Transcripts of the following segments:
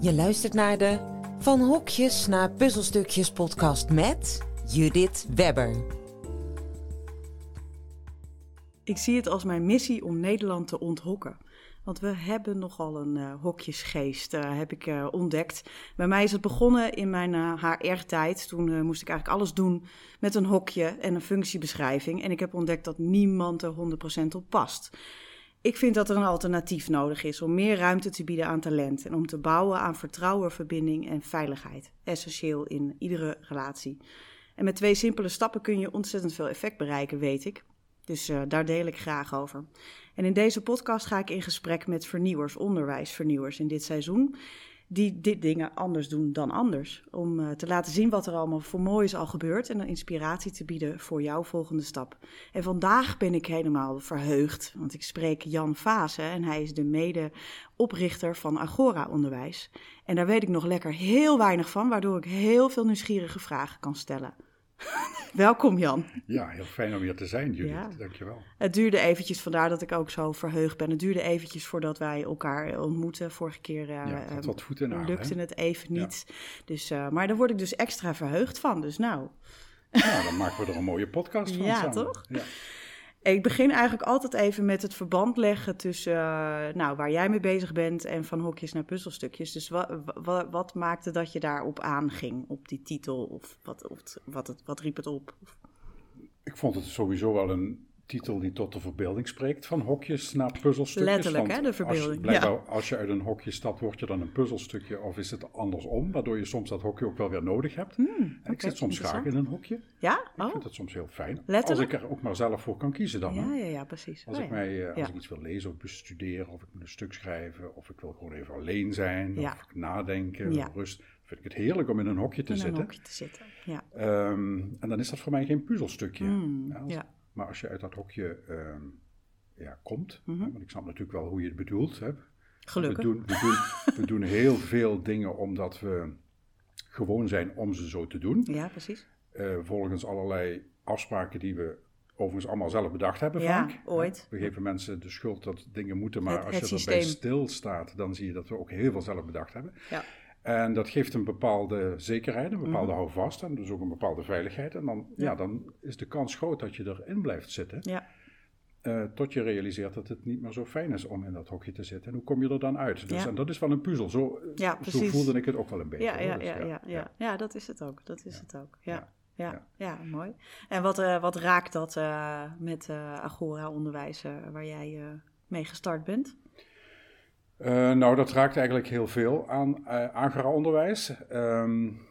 Je luistert naar de Van Hokjes naar Puzzelstukjes podcast met Judith Webber. Ik zie het als mijn missie om Nederland te onthokken. Want we hebben nogal een uh, hokjesgeest, uh, heb ik uh, ontdekt. Bij mij is het begonnen in mijn HR-tijd. Toen moest ik eigenlijk alles doen met een hokje en een functiebeschrijving. En ik heb ontdekt dat niemand er 100% op past. Ik vind dat er een alternatief nodig is om meer ruimte te bieden aan talent en om te bouwen aan vertrouwen, verbinding en veiligheid. Essentieel in iedere relatie. En met twee simpele stappen kun je ontzettend veel effect bereiken, weet ik. Dus uh, daar deel ik graag over. En in deze podcast ga ik in gesprek met vernieuwers, onderwijsvernieuwers in dit seizoen die dit dingen anders doen dan anders. Om uh, te laten zien wat er allemaal voor moois al gebeurt en inspiratie te bieden voor jouw volgende stap. En vandaag ben ik helemaal verheugd, want ik spreek Jan Vase en hij is de mede-oprichter van Agora Onderwijs. En daar weet ik nog lekker heel weinig van, waardoor ik heel veel nieuwsgierige vragen kan stellen. Welkom Jan. Ja, heel fijn om hier te zijn Judith, ja. dankjewel. Het duurde eventjes, vandaar dat ik ook zo verheugd ben. Het duurde eventjes voordat wij elkaar ontmoeten. Vorige keer uh, ja, het wat voet in lukte het even niet. Ja. Dus, uh, maar daar word ik dus extra verheugd van, dus nou... Nou, dan maken we er een mooie podcast van ja, samen. Toch? Ja, toch? Ik begin eigenlijk altijd even met het verband leggen tussen uh, nou, waar jij mee bezig bent en van hokjes naar puzzelstukjes. Dus wat, wat, wat maakte dat je daarop aanging, op die titel? Of wat, of wat, het, wat riep het op? Ik vond het sowieso wel een titel die tot de verbeelding spreekt, van hokjes naar puzzelstukjes. Letterlijk, hè, de verbeelding. Als, ja. als je uit een hokje stapt, word je dan een puzzelstukje of is het andersom, waardoor je soms dat hokje ook wel weer nodig hebt. Hmm, okay, ik zit soms graag in een hokje. Ja? Oh. Ik vind het soms heel fijn. Letterlijk? Als ik er ook maar zelf voor kan kiezen dan. Ja, ja, ja, precies. Als, oh, ik, mij, als ik iets wil lezen of bestuderen, of ik moet een stuk schrijven, of ik wil gewoon even alleen zijn, of ik nadenken, rust vind ik het heerlijk om in een hokje te in zitten. In een hokje te zitten, ja. Um, en dan is dat voor mij geen puzzelstukje. Mm, ja, als, ja. Maar als je uit dat hokje uh, ja, komt, mm -hmm. want ik snap natuurlijk wel hoe je het bedoelt. Hè. Gelukkig. We doen, we, doen, we doen heel veel dingen omdat we gewoon zijn om ze zo te doen. Ja, precies. Uh, volgens allerlei afspraken die we overigens allemaal zelf bedacht hebben ja, vaak. ooit. We geven mensen de schuld dat dingen moeten, maar het, als het je systeem. erbij stilstaat, dan zie je dat we ook heel veel zelf bedacht hebben. Ja. En dat geeft een bepaalde zekerheid, een bepaalde mm. houvast en dus ook een bepaalde veiligheid. En dan, ja. ja. dan is de kans groot dat je erin blijft zitten. Ja. Uh, tot je realiseert dat het niet meer zo fijn is om in dat hokje te zitten. En hoe kom je er dan uit? Dus, ja. En dat is wel een puzzel. Zo, voelde ik het ook wel een beetje. Ja, ja, dus, ja, ja, ja, ja. dat is het ook. Dat is het ook. Ja. Ja, ja. mooi. En wat, uh, wat raakt dat uh, met Agora Onderwijs, waar jij mee gestart bent? Uh, nou, dat raakt eigenlijk heel veel aan uh, Agora-onderwijs. Um,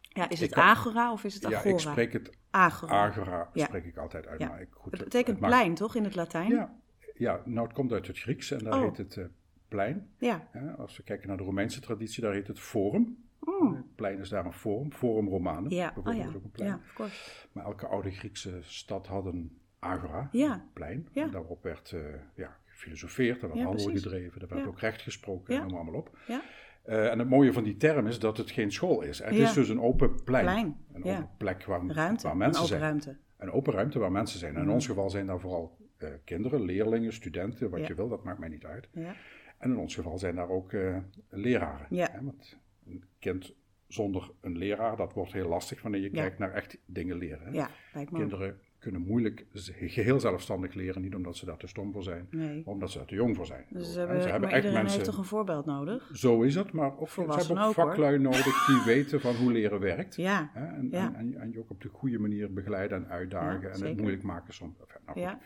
ja, is het Agora of is het Agora? Ja, ik spreek het Agora. Agora ja. spreek ik altijd uit. Ja. Maar ik, goed, het betekent het plein, toch, in het Latijn? Ja, ja, nou het komt uit het Grieks en daar oh. heet het uh, plein. Ja. als we kijken naar de Romeinse traditie, daar heet het forum. Het plein is daar een forum, forum Romanum. Ja, bijvoorbeeld oh, ja. ook een plein. Ja, of course. Maar elke oude Griekse stad had een agora, ja. een plein. Ja. En daarop werd ja, gefilosofeerd, er werd handel gedreven, er werd ook recht gesproken, Ja. noem allemaal op. Ja. Uh, en het mooie van die term is dat het geen school is. Het is dus een open plein. Plein, Een open plek waar, Ruimte, waar een mensen open zijn. ruimte. Een open ruimte waar mensen zijn. En in Mhm. ons geval zijn daar vooral eh, kinderen, leerlingen, studenten, wat je wil, dat maakt mij niet uit. Ja. En in ons geval zijn daar ook eh, leraren. Ja. Hè, want een kind zonder een leraar, dat wordt heel lastig wanneer je Ja. kijkt naar echt dingen leren. hè. ja. Kinderen kunnen moeilijk geheel zelfstandig leren, niet omdat ze daar te stom voor zijn, Nee. maar omdat ze daar te jong voor zijn. Dus Hè, ze hebben, maar iedereen heeft toch een voorbeeld nodig? Zo is het, maar ook, ze hebben ook ook, hoor. vaklui nodig die weten van hoe leren werkt. Ja, Hè, en, Ja. en, en, en je ook op de goede manier begeleiden en uitdagen Ja, en het moeilijk maken soms. Nou ja.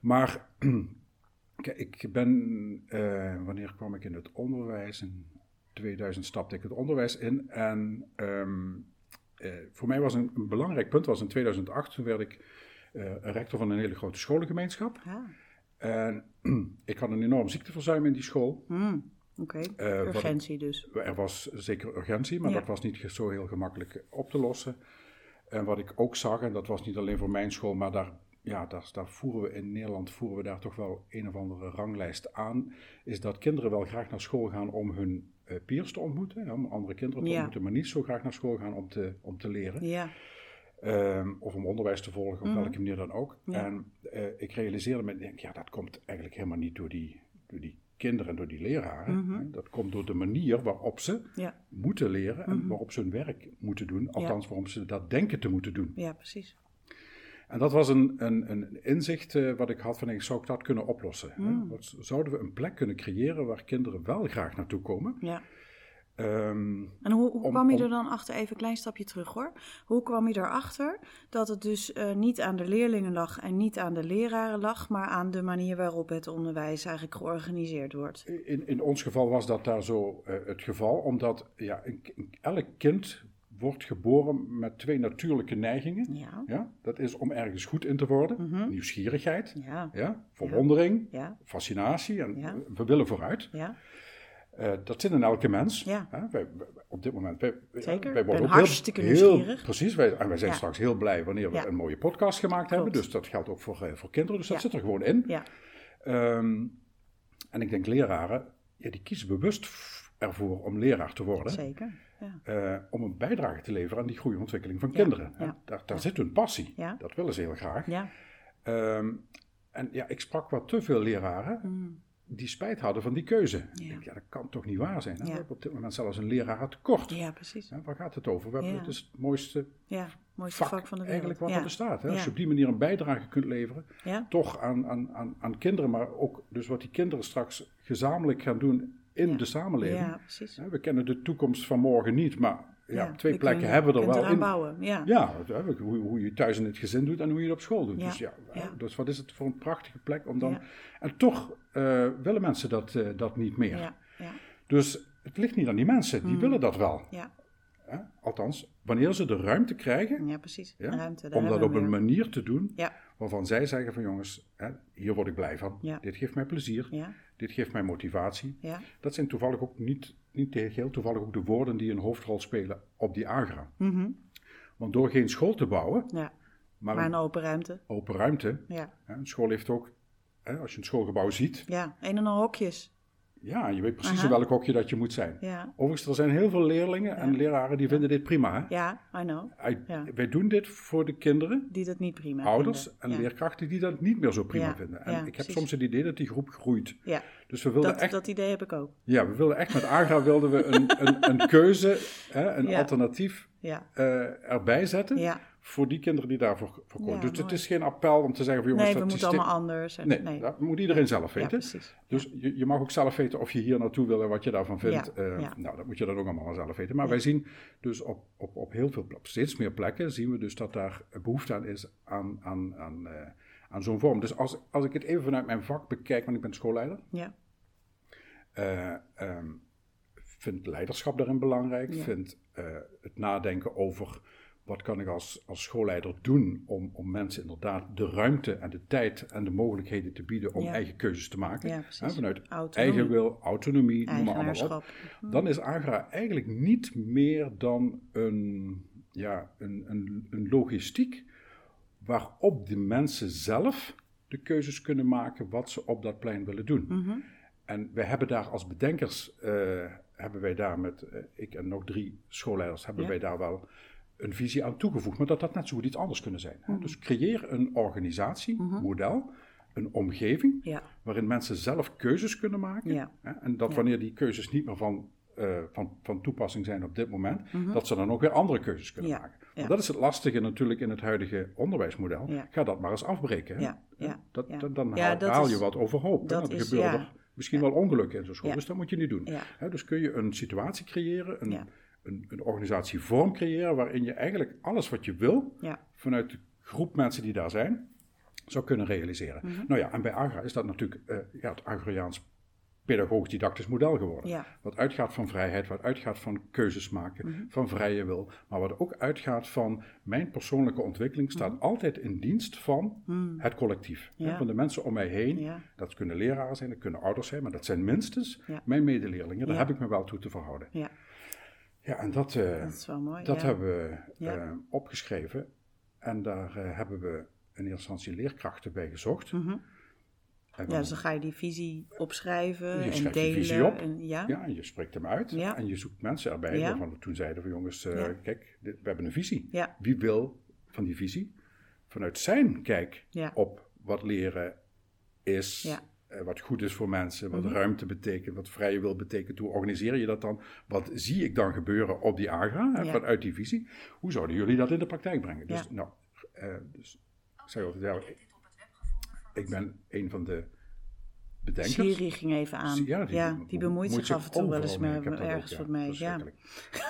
Maar kijk, ik ben, eh, wanneer kwam ik in het onderwijs? In 2000 stapte ik het onderwijs in. En ehm, eh, voor mij was een, een belangrijk punt, was in 2008, toen werd ik rector van een hele grote scholengemeenschap. ja. En ik had een enorm ziekteverzuim in die school. Hmm. Oké, Eh, urgentie dus. Er was zeker urgentie, maar Ja. dat was niet zo heel gemakkelijk op te lossen. En wat ik ook zag, en dat was niet alleen voor mijn school, maar daar, ja, daar, daar voeren we in Nederland voeren we daar toch wel een of andere ranglijst aan, is dat kinderen wel graag naar school gaan om hun eh, peers te ontmoeten, om andere kinderen te Ja. ontmoeten, maar niet zo graag naar school gaan om te, om te leren. Ja, Ehm, of om onderwijs te volgen, op Mhm. welke manier dan ook. Ja. En eh, ik realiseerde me, denk, ja, dat komt eigenlijk helemaal niet door die, door die kinderen en door die leraren. Mhm. Dat komt door de manier waarop ze Ja, moeten leren en Mhm. waarop ze hun werk moeten doen. Althans, waarom ze dat denken te moeten doen. ja, precies. En dat was een, een, een inzicht eh, wat ik had van, ik zou ik dat kunnen oplossen? Mm. Zouden we een plek kunnen creëren waar kinderen wel graag naartoe komen? Ja. Ehm, En hoe, hoe Om- kwam je er dan achter, even een klein stapje terug hoor. Hoe kwam je erachter dat het dus eh, niet aan de leerlingen lag en niet aan de leraren lag, maar aan de manier waarop het onderwijs eigenlijk georganiseerd wordt? in, in ons geval was dat daar zo eh, het geval, omdat ja, elk kind wordt geboren met twee natuurlijke neigingen. Ja. Ja? Dat is om ergens goed in te worden, Mhm. nieuwsgierigheid, Ja, ja? verwondering, ja, fascinatie en Ja. we willen vooruit. ja, Eh, dat zit in elke mens. Ja. Hè? Wij, wij- op dit moment, wij, Zeker. wij worden ook hartstikke heel. Precies, wij, en wij zijn Ja. straks heel blij wanneer we Ja. een mooie podcast gemaakt hebben. Dus dat geldt ook voor, eh, voor kinderen, dus dat zit er gewoon in. ja, Ehm, en ik denk leraren, ja, die kiezen bewust ervoor om leraar te worden. zeker. Ja, eh, om een bijdrage te leveren aan die groeiontwikkeling van Ja, kinderen. hè. Daar, daar zit hun passie. Dat willen ze heel graag. ja. Ehm, en ja, ik sprak wat te veel leraren Mm. Die spijt hadden van die keuze. Ja. denk, ja, dat kan toch niet waar zijn. Hè? Ja. We hebben op dit moment zelfs een lerarentekort. ja precies. Hè, waar gaat het over? We hebben, Ja. Het is het mooiste Ja, mooiste vak, vak, van de wereld. eigenlijk wat er bestaat. Hè? Als je op die manier een bijdrage kunt leveren, toch aan, aan, aan, aan kinderen, maar ook dus wat die kinderen straks gezamenlijk gaan doen in de samenleving. ja, precies. We kennen de toekomst van morgen niet, maar ja, twee we plekken hebben we er wel in. bouwen. Ja, Ja, hoe, hoe je thuis in het gezin doet en hoe je het op school doet. Ja, Dus, ja, ja. dus wat is het voor een prachtige plek om dan... En toch eh, willen mensen dat, eh, dat niet meer. ja, ja, Dus het ligt niet aan die mensen, die Mm. willen dat wel. Althans, wanneer ze de ruimte krijgen ja, precies. Ruimte, om dat op een manier te doen Ja, waarvan zij zeggen van jongens, hè, hier word ik blij van. Ja. Dit geeft mij plezier, ja, dit geeft mij motivatie. ja. Dat zijn toevallig ook niet, niet heel toevallig ook de woorden die een hoofdrol spelen op die agra. Mhm. Want door geen school te bouwen, ja. maar, Maar een open ruimte. open ruimte, Ja, hè, een school heeft ook, hè, als je een schoolgebouw ziet, ja. een en al hokjes. Ja, je weet precies Aha. in welk hokje dat je moet zijn. Ja, Overigens, er zijn heel veel leerlingen en Ja. leraren die vinden dit prima. Hè? ja, I know. Wij- Ja. Wij doen dit voor de kinderen, Die dat niet prima ouders vinden. en leerkrachten die dat niet meer zo prima vinden. En ik heb precies. soms het idee dat die groep groeit. Ja, Dus we wilden dat, echt, dat idee heb ik ook. ja, we wilden echt met Agra wilden we een, een, een keuze, hè, een alternatief eh, erbij zetten ja. Voor die kinderen die daarvoor voor kozen. Ja, dus het is geen appel om te zeggen van jongens, Nee, we dat moeten systeem- allemaal anders. En, Nee, nee. dat moet iedereen zelf Ja, weten. precies. Dus je, je mag ook zelf weten of je hier naartoe wil en wat je daarvan vindt. Ja, Eh, ja. Nou, dat moet je dan ook allemaal zelf weten. Maar Ja. wij zien dus op, op, op heel veel steeds meer plekken, zien we dus dat daar behoefte aan is aan, aan, aan, eh, aan zo'n vorm. Dus als, als ik het even vanuit mijn vak bekijk, want ik ben schoolleider, Ja, eh, ehm, vind leiderschap daarin belangrijk, Ja. vind het nadenken over wat kan ik als, als schoolleider doen om, om mensen inderdaad de ruimte en de tijd en de mogelijkheden te bieden om Ja. eigen keuzes te maken. ja vanuit Autonomie, eigen wil, autonomie, noem maar allemaal op. eigenaarschap. Hm. Dan is Agra eigenlijk niet meer dan een, ja, een, een, een logistiek waarop de mensen zelf de keuzes kunnen maken wat ze op dat plein willen doen. Mhm. En wij hebben daar als bedenkers, eh, hebben wij daar met, eh, ik en nog drie schoolleiders, hebben Ja. wij daar wel een visie aan toegevoegd. Maar dat dat net zo goed iets anders kunnen zijn. hè. Mhm. Dus creëer een organisatie, model, een omgeving, Ja, waarin mensen zelf keuzes kunnen maken. ja, Hè? En dat wanneer die keuzes niet meer van, eh, van, van toepassing zijn op dit moment, Mhm. dat ze dan ook weer andere keuzes kunnen Ja, maken. Want dat is het lastige natuurlijk in het huidige onderwijsmodel. Ga dat maar eens afbreken. Hè? Dat, dan haal, dat haal is- je wat overhoop. dat Dan is- er misschien wel ongelukken in zo'n school, dus dat moet je niet doen. Hè? Dus kun je een situatie creëren, een. Een, een organisatievorm creëren waarin je eigenlijk alles wat je wil ja, vanuit de groep mensen die daar zijn, zou kunnen realiseren. Mhm. Nou ja, en bij Agra is dat natuurlijk eh, ja, het Agrariaans pedagogisch-didactisch model geworden. ja, Wat uitgaat van vrijheid, wat uitgaat van keuzes maken, Mhm. van vrije wil, maar wat ook uitgaat van mijn persoonlijke ontwikkeling staat altijd in dienst van Mm. het collectief. hè. Van de mensen om mij heen. ja, Dat kunnen leraren zijn, dat kunnen ouders zijn, maar dat zijn minstens mijn medeleerlingen. Daar heb ik me wel toe te verhouden. Ja. En dat, eh, Dat is wel mooi. dat ja. hebben we Ja. eh, opgeschreven. En daar eh, hebben we in eerste instantie leerkrachten bij gezocht. Mhm. Ja, dus dan ga je die visie opschrijven Je en die delen. visie op. En, ja, Ja, en je spreekt hem uit Ja. en je zoekt mensen erbij waarvan we toen zeiden van jongens, kijk, dit- we hebben een visie. Wie wil van die visie vanuit zijn kijk op wat leren is, Ja. Wat goed is voor mensen, wat Mhm. ruimte betekent, wat vrije wil betekent. Hoe organiseer je dat dan? Wat zie ik dan gebeuren op die AGRA, Ja. vanuit die visie? Hoe zouden jullie dat in de praktijk brengen? Dus, Ja. nou, eh, dus ik zeg altijd, ja, ik, ik ben een van de bedenkers. Siri ging even aan. Ja, die, be- bemoeit zich af en toe wel eens met ergens wat ja. mee. Ja.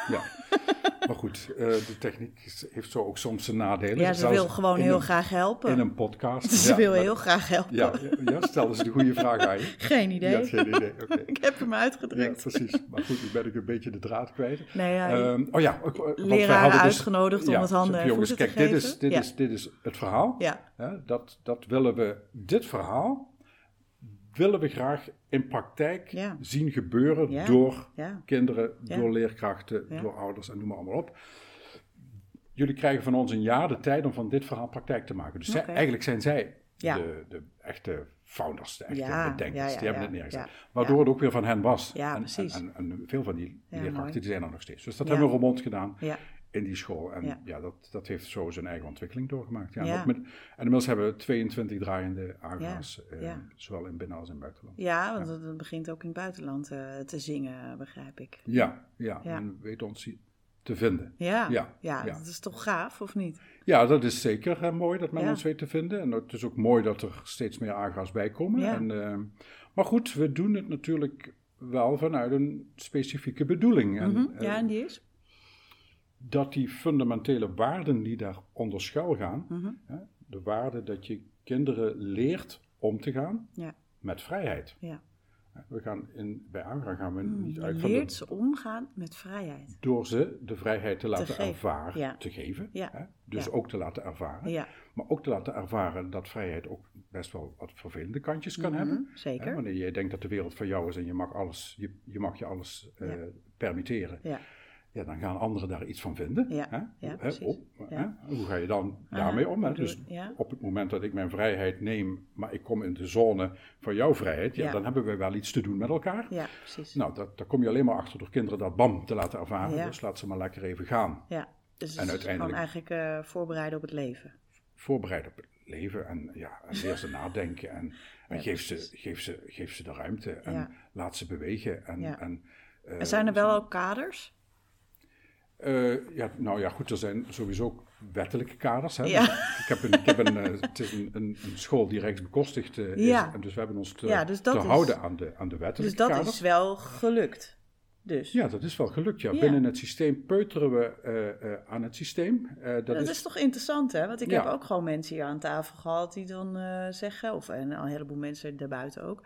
Ja. maar goed, eh, de techniek heeft zo ook soms zijn nadelen. ja, ze Zelfs wil gewoon heel een- graag helpen. In een podcast. Ze Ja, wil maar- heel graag helpen. Ja, ja, ja, stel eens de goede vraag aan je. Geen idee. Geen oké. Ik heb hem Ja, uitgedrukt. precies. Maar goed, nu ben ik een beetje de draad kwijt. nee, ja, Ehm, oh ja, eh, leraren dus- uitgenodigd om het handen en jongens, voeten te kijk, dit geven. is, dit, Ja. is, dit is het verhaal. ja, dat, dat willen we, dit verhaal willen we graag in praktijk Ja. zien gebeuren Ja. door ja, kinderen, door leerkrachten, door ouders en noem maar allemaal op. Jullie krijgen van ons een jaar de tijd om van dit verhaal praktijk te maken. Dus zij- eigenlijk zijn zij de, de echte founders, de echte bedenkers. die hebben het neergezet. Waardoor het ook weer van hen was. En, veel van die leerkrachten die zijn er nog steeds. Dus dat hebben we Romond gedaan ja, in die school. En ja, Ja. dat, dat heeft zo zijn eigen ontwikkeling doorgemaakt. Ja, met, en inmiddels hebben we 22 draaiende AGA's, Ja, eh, zowel in binnen- als in buitenland. ja, want het begint ook in het buitenland eh, te zingen, begrijp ik. Ja, ja, en weet ons te vinden. Ja, Ja, ja, dat is toch gaaf, of niet? Ja, dat is zeker eh, mooi dat men ons weet te vinden. En het is ook mooi dat er steeds meer AGA's bij komen. Ja. En, eh, maar goed, we doen het natuurlijk wel vanuit een specifieke bedoeling. En, Mhm, Ja, en die is? Dat die fundamentele waarden die daaronder schuil gaan, Mhm. hè, de waarde dat je kinderen leert om te gaan Ja, met vrijheid. ja. We gaan in, bij AGRA gaan we Mm, niet je uit van de, leert ze omgaan met vrijheid. door ze de vrijheid te laten ervaren, ja. te geven. Ja, Hè? Dus ook te laten ervaren. Ja, Maar ook te laten ervaren dat vrijheid ook best wel wat vervelende kantjes kan Mhm, hebben. Hè? zeker. Wanneer jij denkt dat de wereld van jou is en je mag, alles, je, je, mag je alles eh, permitteren, Ja, ja, dan gaan anderen daar iets van vinden. Ja, Hè? ja, Hè? precies. Op, Ja. hè? Hoe ga je dan Ah, daarmee om? Hè? Dus op het moment dat ik mijn vrijheid neem, maar ik kom in de zone van jouw vrijheid, ja, dan hebben we wel iets te doen met elkaar. ja, precies. Nou, dat, daar kom je alleen maar achter door kinderen dat bam te laten ervaren. Dus laat ze maar lekker even gaan. Ja, dus En uiteindelijk- gewoon eigenlijk eh, voorbereiden op het leven. Voorbereid op het leven en, ja, en leer ze nadenken. En, en geef, ze, geef, ze, geef ze de ruimte en laat ze bewegen. En, en, eh, En zijn er wel ook kaders? Eh, ja, nou ja, goed, er zijn sowieso wettelijke kaders. Hè? Ja. Ik heb een, ik heb een, eh, het is een, een, een school die rechtsbekostigd eh, is. Ja. En dus we hebben ons te, Ja, dus dat te is- houden aan de, aan de Dus wettelijke dat kaders. is wel gelukt. Dus. Ja, dat is wel gelukt. Ja. Ja. Binnen het systeem peuteren we eh, eh, aan het systeem. Eh, dat, Dat is, is toch interessant, hè? Want ik Ja. heb ook gewoon mensen hier aan tafel gehad die dan zeggen, of en een heleboel mensen daarbuiten ook,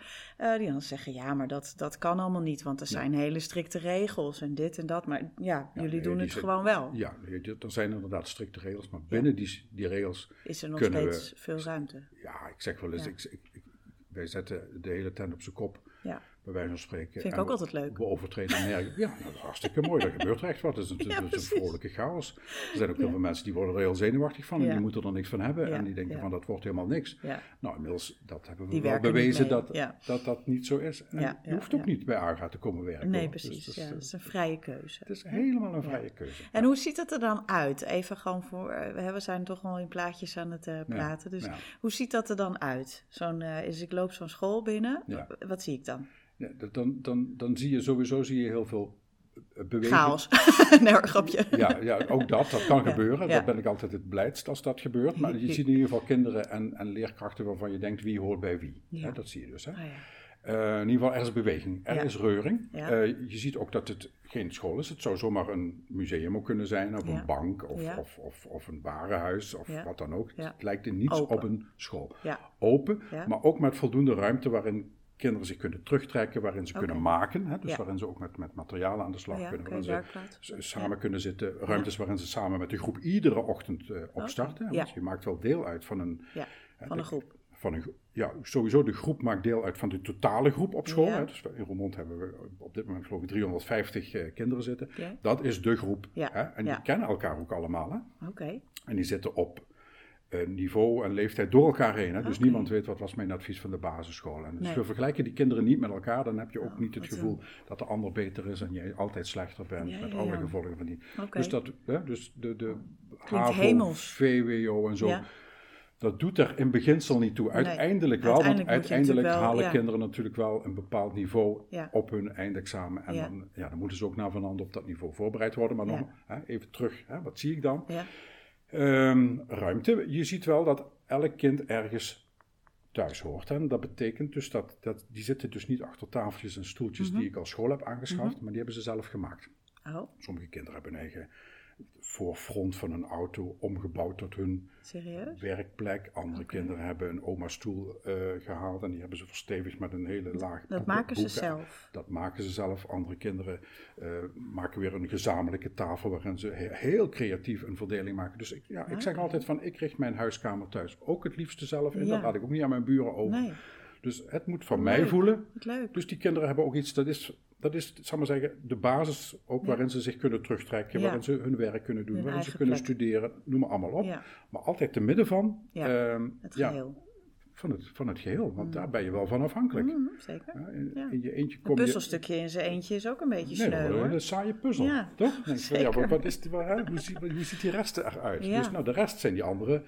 die dan zeggen: ja, maar dat, dat kan allemaal niet, want er zijn hele strikte regels en dit en dat. Maar ja, jullie doen het zijn- gewoon wel. Ja, er zijn inderdaad strikte regels, maar binnen die, die regels, Is er nog Kunnen steeds we- veel ruimte? ja, ik zeg wel eens, ik, ik- wij zetten de hele tent op zijn kop, Ja, bij wijze van spreken. vind ik ook we- altijd leuk. We overtreden nergens. Ja, dat is hartstikke mooi, dat gebeurt er echt wat. Het is, een- Ja, het is een vrolijke chaos. Er zijn ook heel veel mensen die worden er heel zenuwachtig van en Ja. die moeten er niks van hebben. Ja, En die denken ja. van, dat wordt helemaal niks. Ja, Nou, inmiddels, dat hebben we Die wel bewezen dat, ja. dat dat niet zo is. En Ja, je ja, hoeft ook ja. niet bij AGA te komen werken. nee, hoor. precies. Dus, ja, dus, dat is een vrije keuze. het is helemaal een vrije keuze. En hoe ziet het er dan uit? Even gewoon voor, eh, we zijn toch al in plaatjes aan het eh, praten. Dus ja. hoe ziet dat er dan uit? Zo'n, eh, is ik loop zo'n school binnen. Ja. Wat zie ik dan? Dan, dan, dan zie je sowieso zie je heel veel eh, beweging. Chaos. nee, hoor, grapje. Ja, ja, ook dat, dat kan Ja, gebeuren. ja. Dat ben ik altijd het blijdst als dat gebeurt. Maar je ziet in ieder geval kinderen en, en leerkrachten waarvan je denkt wie hoort bij wie. Ja. Dat zie je dus. Hè? Ah, ja. Eh, in ieder geval, er is beweging, er is reuring. Eh, je ziet ook dat het geen school is. Het zou zomaar een museum ook kunnen zijn, of een bank, of, of, of, of een warenhuis, of wat dan ook. Het lijkt in niets Open. op een school. Open, maar ook met voldoende ruimte waarin kinderen zich kunnen terugtrekken, waarin ze kunnen maken. Hè? Dus Ja. waarin ze ook met, met materialen aan de slag Ja, kunnen. waarin ze samen kunnen zitten. Ruimtes waarin ze samen met de groep iedere ochtend eh, opstarten. Ja. Want je maakt wel deel uit van een... Van de- groep. Van een, ja, sowieso de groep maakt deel uit van de totale groep op school. Hè. Dus in Roermond hebben we op dit moment geloof ik 350 eh, kinderen zitten. Dat is de groep. Hè. En die kennen elkaar ook allemaal. Hè. Oké. En die zitten op niveau en leeftijd door elkaar heen. Hè? Dus niemand weet wat was mijn advies van de basisschool. En dus Nee. we vergelijken die kinderen niet met elkaar. Dan heb je ook Oh, niet het gevoel dat de ander beter is en jij altijd slechter bent. Ja, met ja, alle ja. gevolgen van die. Dus, dat, hè, dus de, de Klinkt HAVO, hemels. VWO en zo. Dat doet er in beginsel niet toe. Uiteindelijk wel, Uiteindelijk want uiteindelijk wel, halen kinderen natuurlijk wel een bepaald niveau op hun eindexamen. En Ja. Dan, ja, dan moeten ze ook naar van op dat niveau voorbereid worden. Maar nog hè, even terug, hè, wat zie ik dan? Ehm, ruimte. Je ziet wel dat elk kind ergens thuis hoort. En dat betekent dus dat, dat die zitten dus niet achter tafeltjes en stoeltjes Mhm. die ik als school heb aangeschaft, maar die hebben ze zelf gemaakt. oh, Sommige kinderen hebben een eigen voorfront van een auto omgebouwd tot hun serieus? werkplek. Andere kinderen hebben een oma-stoel eh, gehaald en die hebben ze verstevigd met een hele laag Dat boeken- maken ze zelf. Dat maken ze zelf. Andere kinderen eh, maken weer een gezamenlijke tafel waarin ze he- heel creatief een verdeling maken. Dus ik, ja, ik zeg altijd van, ik richt mijn huiskamer thuis ook het liefste zelf in. Ja. Dat laat ik ook niet aan mijn buren over. Nee, Dus het moet van Leuk. mij voelen. leuk. Dus die kinderen hebben ook iets, dat is, dat is zal maar zeggen, de basis ook Ja. waarin ze zich kunnen terugtrekken, Ja. waarin ze hun werk kunnen doen, Hun waarin ze kunnen plek. studeren, noem maar allemaal op. Ja, Maar altijd te midden van, Ja, ehm, het geheel. van, het, van het geheel, want Mm. daar ben je wel van afhankelijk. Mhm, zeker. Ja, in, je eentje Een kom je... puzzelstukje in zijn eentje is ook een beetje Nee, sneu hoor. een saaie puzzel, toch? Van, ja, zeker. wat, is die, hè? Hoe, ziet, hoe ziet die rest eruit? Dus nou, de rest zijn die andere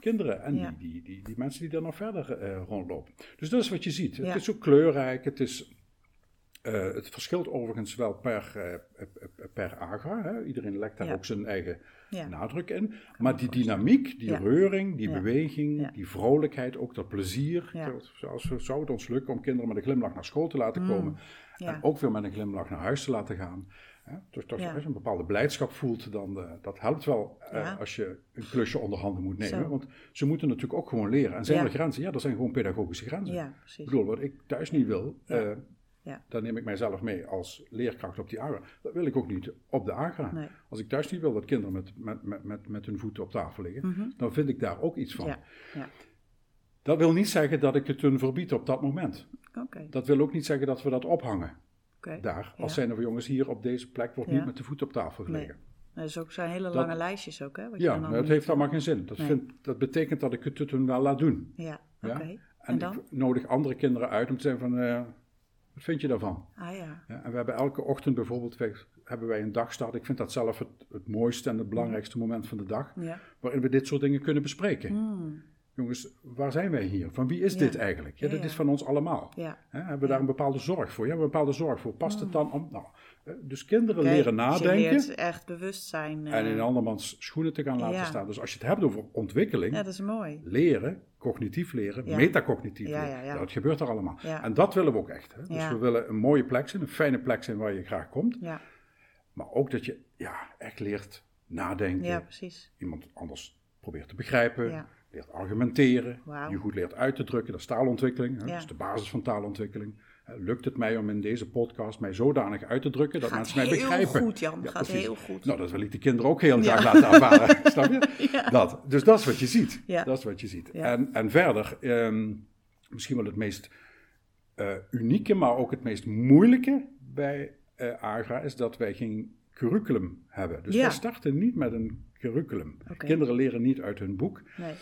kinderen en die, die, die, die mensen die daar nog verder eh, rondlopen. Dus dat is wat je ziet. Het is ook kleurrijk, het is... eh, het verschilt overigens wel per, eh, per agra. Hè? Iedereen legt daar Ja. ook zijn eigen ja. nadruk in. Maar die dynamiek, die Ja. reuring, die beweging, die vrolijkheid, ook dat plezier. Zou het ons lukken om kinderen met een glimlach naar school te laten komen. Mm. Ja. En ook weer met een glimlach naar huis te laten gaan. Hè? Dus dat je een bepaalde blijdschap voelt, dan uh, dat helpt wel uh, als je een klusje onder handen moet nemen. Zo. Want ze moeten natuurlijk ook gewoon leren. En zijn er grenzen? Ja, er zijn gewoon pedagogische grenzen. Ik bedoel, wat ik thuis niet wil, Ja. dan neem ik mijzelf mee als leerkracht op die agra. Dat wil ik ook niet op de agra. Nee. Als ik thuis niet wil dat kinderen met, met, met, met, met hun voeten op tafel liggen, Mhm. dan vind ik daar ook iets van. Ja, ja. Dat wil niet zeggen dat ik het hun verbied op dat moment. Dat wil ook niet zeggen dat we dat ophangen daar. Als zijn er jongens hier op deze plek wordt niet met de voet op tafel Nee. gelegen. Dat is ook zijn hele Dat- lange lijstjes ook, hè? wat je Ja, dan maar allemaal het heeft allemaal geen zin. Dat, Nee. vind, dat betekent dat ik het hun wel laat doen. Ja, Ja? oké. En, En dan? ik nodig andere kinderen uit om te zeggen van, eh, wat vind je daarvan? Ah ja, Ja, en we hebben elke ochtend bijvoorbeeld, hebben wij een dagstart. Ik vind dat zelf het, het mooiste en het belangrijkste moment van de dag. ja. Waarin we dit soort dingen kunnen bespreken. Hmm. Jongens, waar zijn wij hier? Van wie is Ja. dit eigenlijk? Ja, dit is van ons allemaal. Hebben we daar een bepaalde zorg voor? Ja, een bepaalde zorg voor. Past het dan om... Nou, eh, dus kinderen leren je nadenken leert echt bewustzijn. eh, en in andermans schoenen te gaan laten staan. Dus als je het hebt over ontwikkeling, Ja, dat is mooi. leren, cognitief leren, Ja. metacognitief Ja, leren. ja, dat gebeurt er allemaal. En dat willen we ook echt. Hè? Dus we willen een mooie plek zijn, een fijne plek zijn waar je graag komt. Ja, Maar ook dat je ja, echt leert nadenken. ja precies. Iemand anders probeert te begrijpen. Ja. Leert argumenteren. Je goed leert uit te drukken. Dat is taalontwikkeling. Hè? Ja. Dat is de basis van taalontwikkeling. Lukt het mij om in deze podcast mij zodanig uit te drukken dat Gaat mensen mij heel begrijpen? goed, Jan. Gaat precies. heel goed. Nou, dat wil ik de kinderen ook heel Ja. graag laten ervaren. Snap je? Ja. Dat. Dus dat is wat je ziet. Ja. Dat is wat je ziet. Ja. En, en verder, ehm, misschien wel het meest eh, unieke, maar ook het meest moeilijke bij eh, AGRA is dat wij geen curriculum hebben. Dus Ja. wij starten niet met een curriculum. Kinderen leren niet uit hun boek, Nee.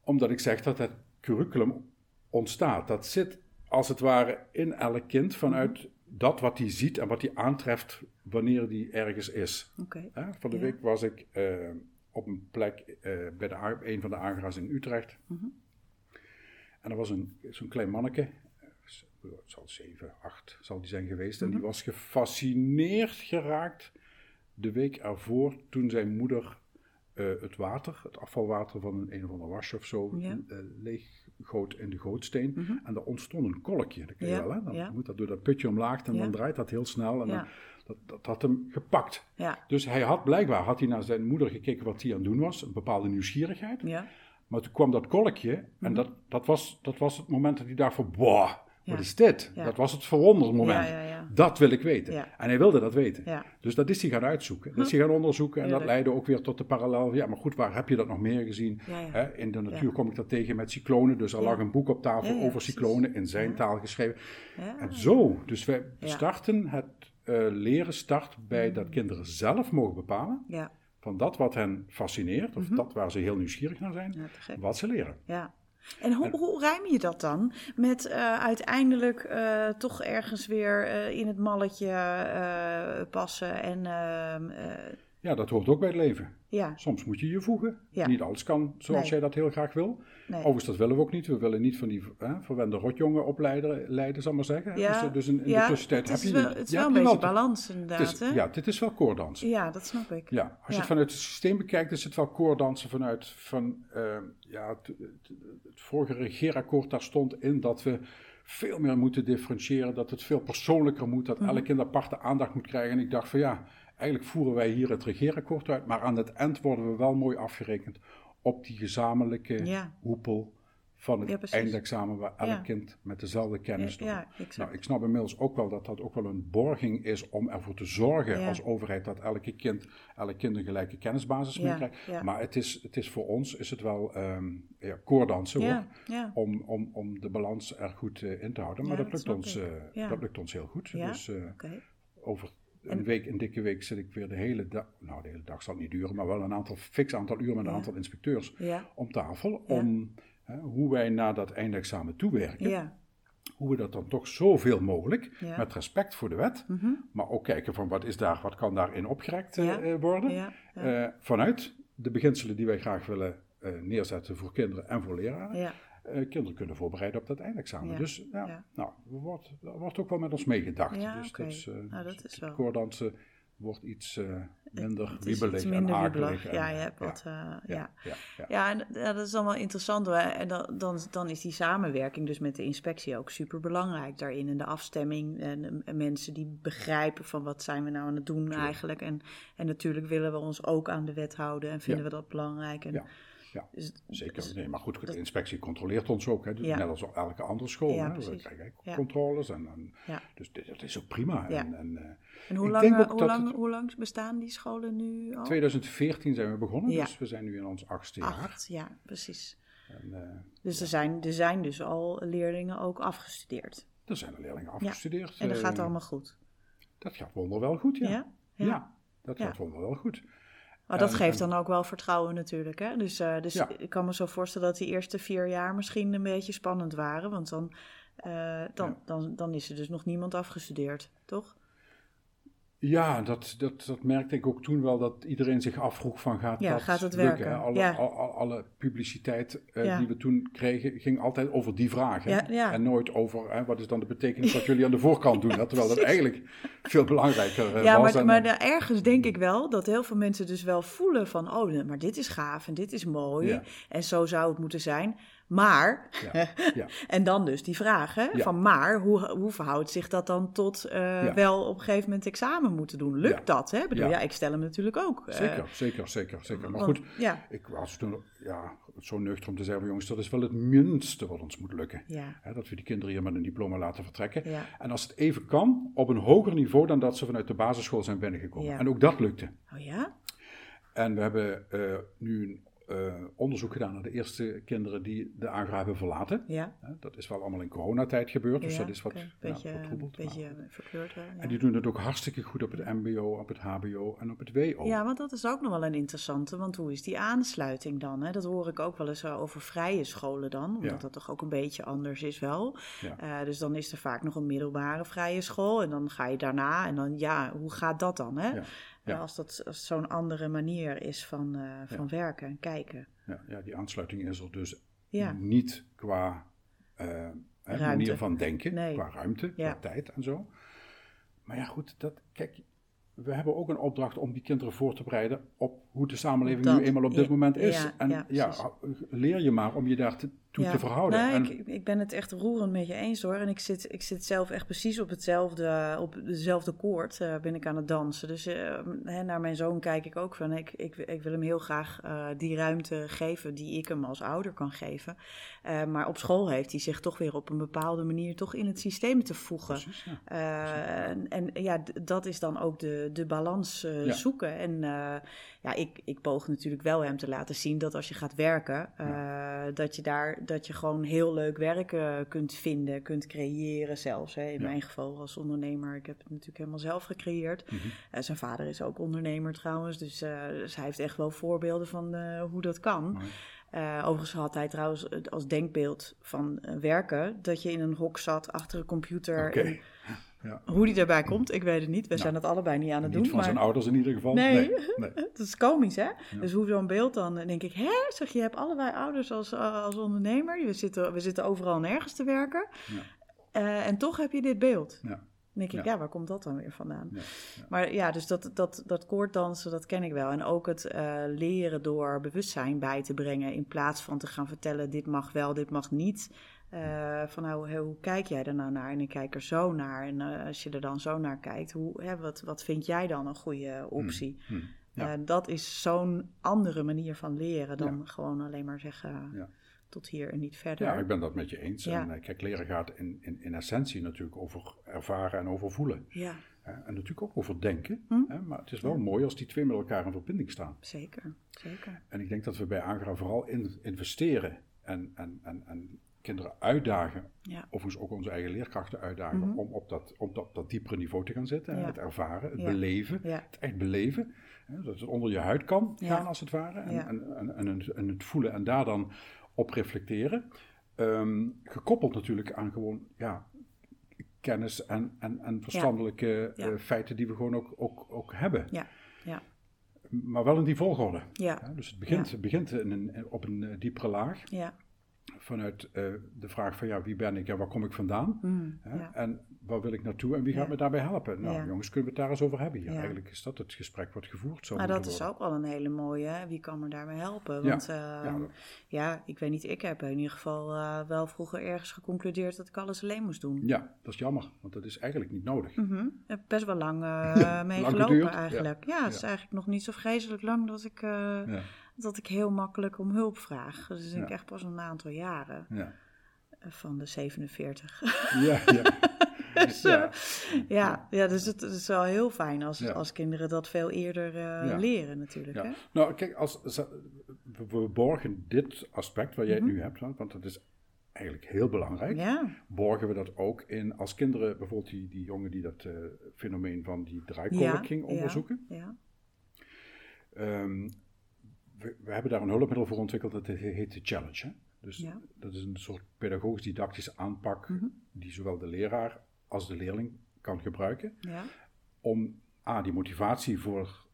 omdat ik zeg dat het curriculum ontstaat. Dat zit als het ware in elk kind vanuit Mhm. dat wat hij ziet en wat hij aantreft wanneer hij ergens is. Hè, Van de Ja. week was ik eh, op een plek eh, bij de, een van de agra's in Utrecht. Mhm. En er was een, zo'n klein manneke, het zal zeven, acht zal die zijn geweest. En die Mhm. was gefascineerd geraakt de week ervoor toen zijn moeder eh, het water, het afvalwater van een, een of ander wasje of zo, Ja. eh, leeggoot in de gootsteen. Mhm. En daar ontstond een kolkje, dat ken je Ja, wel hè? Dan ja. moet dat door dat putje omlaag en dan draait dat heel snel. En dan, dat, dat had hem gepakt. Dus hij had blijkbaar had hij naar zijn moeder gekeken wat hij aan het doen was, een bepaalde nieuwsgierigheid. ja. Maar toen kwam dat kolkje en Mhm. dat, dat, was, dat was het moment dat hij van, boah. Wat is dit? Dat was het ja, ja. Dat wil ik weten. En hij wilde dat weten. Dus dat is hij gaan uitzoeken. Dat is hij gaan onderzoeken en dat leidde ook weer tot de parallel. Ja, maar goed, waar heb je dat nog meer gezien? Hè, in de natuur kom ik dat tegen met cyclonen. Dus er lag een boek op tafel over cyclonen in zijn taal geschreven. En zo, dus wij starten het eh, leren start bij Mm. dat kinderen zelf mogen bepalen Ja, van dat wat hen fascineert, of dat waar ze heel nieuwsgierig naar zijn, Mhm. ja, wat ze leren. Ja. En hoe, hoe rijm je dat dan? Met eh, uiteindelijk eh, toch ergens weer eh, in het malletje passen en... ehm, eh, Ja, dat hoort ook bij het leven. Ja. Soms moet je je voegen. Ja. Niet alles kan zoals Nee. jij dat heel graag wil. Nee. Overigens, dat willen we ook niet. We willen niet van die hè, verwende rotjongen opleiden, leiden, zal ik maar zeggen. Ja, Dus, dus in, in ja, de tussentijd heb je... wel, het is wel een beetje wel- balans het inderdaad, is? Ja, dit is wel koorddansen. Ja, dat snap ik. Ja, als je het vanuit het systeem bekijkt, is het wel koorddansen vanuit van, eh, ja, het, het, het vorige regeerakkoord, daar stond in dat we veel meer moeten differentiëren, dat het veel persoonlijker moet, dat Mhm. elk kind aparte aandacht moet krijgen. En ik dacht van ja, eigenlijk voeren wij hier het regeerakkoord uit, maar aan het eind worden we wel mooi afgerekend op die gezamenlijke Ja. hoepel van het Ja, eindexamen, waar elk Ja. kind met dezelfde kennis doet. Nou, ik snap inmiddels ook wel dat dat ook wel een borging is om ervoor te zorgen als overheid dat elke kind, elk kind een gelijke kennisbasis meekrijgt. Maar het is, het is voor ons is het wel ehm ja, koorddansen hoor. Om, om, om de balans er goed eh, in te houden. Maar dat, lukt ons, eh, dat lukt ons heel goed. Dus eh, over een week, een dikke week, zit ik weer de hele dag. Nou, de hele dag zal het niet duren, maar wel een aantal fix aantal uren met een aantal inspecteurs om tafel. Om hè, hoe wij naar dat eindexamen toewerken Ja. hoe we dat dan toch zoveel mogelijk, Ja. met respect voor de wet, Mhm. maar ook kijken van wat is daar, wat kan daarin opgerekt eh, Ja. eh, worden, Ja. Eh, vanuit de beginselen die wij graag willen neerzetten voor kinderen en voor leraren, Eh, kinderen kunnen voorbereiden op dat eindexamen. Ja. Dus ja, Ja. nou, er wordt, er wordt ook wel met ons meegedacht. Ja, dus oké. dat is, eh, Nou, dat is wel- Het koordansen wordt iets eh, minder wiebelig en wiebelig. akelig. en, Ja, je eh, hebt wat... eh, ja. ja, ja, en ja, dat is wel interessant. hoor. En dan, dan, dan is die samenwerking dus met de inspectie ook super belangrijk daarin. En de afstemming en, en mensen die begrijpen van wat zijn we nou aan het doen eigenlijk. En, en natuurlijk willen we ons ook aan de wet houden en vinden we dat belangrijk. En, Ja, dus- Zeker, dus- nee, maar goed, de inspectie controleert ons ook, hè, dus Ja. net als elke andere school. Ja, hè. We krijgen Ja. controles en, dus dit, dat is ook prima. En, en, eh, En hoe lang, eh, hoe, lang, het- hoe lang bestaan die scholen nu al? 2014 zijn we begonnen, dus we zijn nu in ons achtste jaar. Acht, ja, precies. En, eh, Dus er, zijn, er zijn dus al leerlingen ook afgestudeerd. er zijn er leerlingen afgestudeerd. En dat gaat allemaal goed. Dat gaat wonderwel goed, ja. Ja? Dat gaat wonderwel goed. Maar dat En- geeft dan ook wel vertrouwen natuurlijk. Hè? Dus, eh, dus Ja. ik kan me zo voorstellen dat die eerste vier jaar misschien een beetje spannend waren. Want dan, eh, dan, Ja. dan, dan is er dus nog niemand afgestudeerd, toch? Ja, dat, dat, dat merkte ik ook toen wel, dat iedereen zich afvroeg van gaat Ja, dat gaat het lukken? werken? Alle, Ja. al- al- alle publiciteit eh, Ja. die we toen kregen, ging altijd over die vragen. Ja, ja. En nooit over hè, wat is dan de betekenis wat jullie aan de voorkant doen. Terwijl dat eigenlijk veel belangrijker eh, ja, was. maar, En- maar daar ergens denk ik wel dat heel veel mensen dus wel voelen van... oh, maar dit is gaaf en dit is mooi Ja. en zo zou het moeten zijn. Maar, Ja, ja. en dan dus die vraag, hè, Ja. van maar, hoe, hoe verhoudt zich dat dan tot eh, wel op een gegeven moment examen moeten doen? Lukt dat? Hè? Bedoel, ja. Ik stel hem natuurlijk ook. eh, Zeker, zeker, zeker, zeker. Maar want- goed, Ja, ik was toen ja, zo nuchter om te zeggen, jongens, dat is wel het minste wat ons moet lukken. Hè, dat we die kinderen hier met een diploma laten vertrekken. En als het even kan, op een hoger niveau dan dat ze vanuit de basisschool zijn binnengekomen. En ook dat lukte. Oh ja? En we hebben eh, nu een eh, onderzoek gedaan naar de eerste kinderen die de AGRA hebben verlaten. Ja. Dat is wel allemaal in coronatijd gebeurd, dus ja, dat is wat oké. ja, beetje, vertroebeld. beetje verkleurd. ja. En die doen het ook hartstikke goed op het MBO, op het HBO en op het WO. Ja, want dat is ook nog wel een interessante. Want hoe is die aansluiting dan? Hè? Dat hoor ik ook wel eens eh, over vrije scholen dan. Omdat dat toch ook een beetje anders is wel. Ja. Eh, dus dan is er vaak nog een middelbare vrije school. En dan ga je daarna. En dan ja, hoe gaat dat dan? Hè? Ja. Als dat zo'n andere manier is van, eh, van werken en kijken. Ja, ja, die aansluiting is er dus niet qua eh, manier van denken, Nee. qua ruimte, qua tijd en zo. Maar ja, goed, dat, kijk, we hebben ook een opdracht om die kinderen voor te bereiden op hoe de samenleving Dat. nu eenmaal op dit moment is. ja, en ja, leer je maar om je daartoe toe te verhouden. Nou, en, ik, ik ben het echt roerend met je eens hoor. En ik zit, ik zit zelf echt precies op hetzelfde, op dezelfde koord. eh, ben ik aan het dansen. Dus eh, hè, naar mijn zoon kijk ik ook van. Ik, ik, ik wil hem heel graag eh, die ruimte geven die ik hem als ouder kan geven. Maar op school heeft hij zich toch weer op een bepaalde manier toch in het systeem te voegen. Precies, ja. En, en ja, dat is dan ook de, de balans Ja. zoeken. En ja, ik, ik poog natuurlijk wel hem te laten zien dat als je gaat werken, eh, dat je daar dat je gewoon heel leuk werk eh, kunt vinden, kunt creëren zelfs. Hè. In Ja. mijn geval als ondernemer, ik heb het natuurlijk helemaal zelf gecreëerd. Mhm. Eh, zijn vader is ook ondernemer trouwens, dus, dus hij heeft echt wel voorbeelden van hoe dat kan. Mooi. Overigens had hij trouwens als denkbeeld van werken dat je in een hok zat achter een computer. En Ja. Hoe die daarbij komt, ik weet het niet. We Nou, zijn het allebei niet aan het Niet doen. van zijn ouders in ieder geval. Nee. nee. het is komisch, hè? Dus hoe zo'n beeld dan, denk ik, hè? Zeg, je hebt allebei ouders als, als ondernemer. We zitten, we zitten overal nergens te werken. Ja. Eh, en toch heb je dit beeld. Ja. Dan denk ik, Ja. waar komt dat dan weer vandaan? Maar ja, dus dat, dat, dat koorddansen, dat ken ik wel. En ook het eh, leren door bewustzijn bij te brengen. In plaats van te gaan vertellen, dit mag wel, dit mag niet. Eh, van nou, hoe, hoe kijk jij er nou naar? En ik kijk er zo naar. En eh, als je er dan zo naar kijkt, hoe, hè, wat, wat vind jij dan een goede optie? Hm. Ja. Eh, dat is zo'n andere manier van leren dan Ja. gewoon alleen maar zeggen Ja. tot hier en niet verder. Ja, ik ben dat met je eens. Ja. En kijk, leren gaat in, in, in essentie natuurlijk over ervaren en over voelen. Ja. En natuurlijk ook over denken. Hm. hè. Maar het is wel mooi als die twee met elkaar in verbinding staan. zeker. zeker. En ik denk dat we bij Agra vooral in, investeren en, en, en, en kinderen uitdagen. Ja. Overigens ook onze eigen leerkrachten uitdagen Mhm. om op dat, op dat, dat diepere niveau te gaan zitten. Ja. Het ervaren, het Ja. beleven, het echt beleven. hè. Dat het onder je huid kan gaan als het ware. En, en, en, en, het, en het voelen en daar dan op reflecteren. Ehm, gekoppeld natuurlijk aan gewoon ja, kennis en, en, en verstandelijke eh, feiten die we gewoon ook, ook, ook hebben. Ja, Maar wel in die volgorde. ja, Ja, dus het begint, Ja. begint in een, op een eh, diepere laag. ja. Vanuit eh, de vraag van ja, wie ben ik en waar kom ik vandaan? Mm. En waar wil ik naartoe en wie gaat Ja. me daarbij helpen? Nou Ja. jongens, kunnen we het daar eens over hebben? Ja. Eigenlijk is dat het gesprek wat gevoerd zou Maar dat is ook wel een hele mooie. hè. Wie kan me daarbij helpen? Want ja, ja, dat- ja, ik weet niet. Ik heb in ieder geval eh, wel vroeger ergens geconcludeerd dat ik alles alleen moest doen. Ja, dat is jammer, want dat is eigenlijk niet nodig. Mhm. Ik heb best wel lang eh mee Lang gelopen geduurd, ja. eigenlijk. Ja, het is eigenlijk nog niet zo vreselijk lang dat ik, eh, dat ik heel makkelijk om hulp vraag. Dus ik echt pas een aantal jaren ja, van de 47. ja. ja. Dus, Ja. ja, ja, dus het, is wel heel fijn als, Ja. als kinderen dat veel eerder eh, leren natuurlijk. Hè? Nou, kijk, als, we- borgen dit aspect waar jij het Mhm. nu hebt, want dat is eigenlijk heel belangrijk. Ja, borgen we dat ook in als kinderen, bijvoorbeeld die, die jongen die dat eh, fenomeen van die draaikolk ja, ging onderzoeken. Ja, Ehm, we, we hebben daar een hulpmiddel voor ontwikkeld, dat heet de Challenge. Hè? Dus dat is een soort pedagogisch-didactische aanpak Mhm. die zowel de leraar als de leerling kan gebruiken. ja, Om A, die motivatie voor